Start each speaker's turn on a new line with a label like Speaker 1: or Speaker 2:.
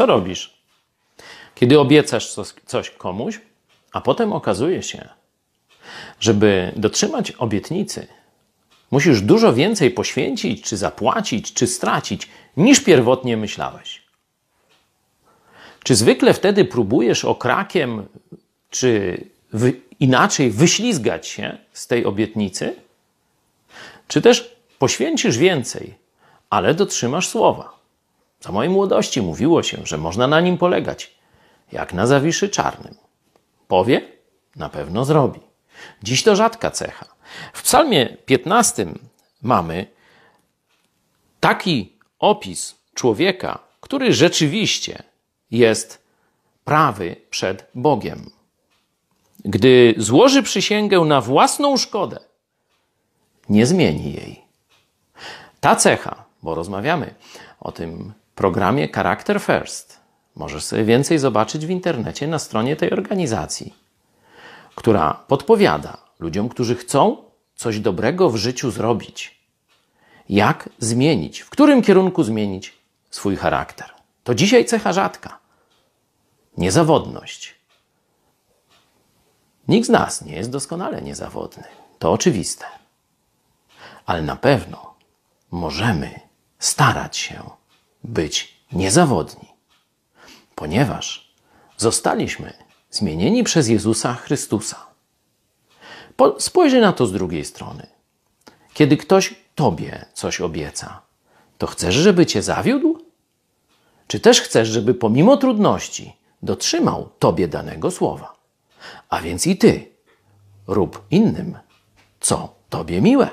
Speaker 1: Co robisz? Kiedy obiecasz coś komuś, a potem okazuje się, żeby dotrzymać obietnicy, musisz dużo więcej poświęcić, czy zapłacić, czy stracić, niż pierwotnie myślałeś. Czy zwykle wtedy próbujesz okrakiem, czy wy, inaczej wyślizgać się z tej obietnicy? Czy też poświęcisz więcej, ale dotrzymasz słowa? Za mojej młodości mówiło się, że można na nim polegać, jak na zawiszy czarnym. Powie? Na pewno zrobi. Dziś to rzadka cecha. W Psalmie 15 mamy taki opis człowieka, który rzeczywiście jest prawy przed Bogiem. Gdy złoży przysięgę na własną szkodę, nie zmieni jej. Ta cecha, bo rozmawiamy o tym programie Character First, możesz sobie więcej zobaczyć w internecie na stronie tej organizacji, która podpowiada ludziom, którzy chcą coś dobrego w życiu zrobić, jak zmienić, w którym kierunku zmienić swój charakter. To dzisiaj cecha rzadka. Niezawodność. Nikt z nas nie jest doskonale niezawodny. To oczywiste. Ale na pewno możemy starać się być niezawodni, ponieważ zostaliśmy zmienieni przez Jezusa Chrystusa. Spojrzyj na to z drugiej strony. Kiedy ktoś tobie coś obieca, to chcesz, żeby cię zawiódł? Czy też chcesz, żeby pomimo trudności dotrzymał tobie danego słowa? A więc i ty rób innym, co tobie miłe.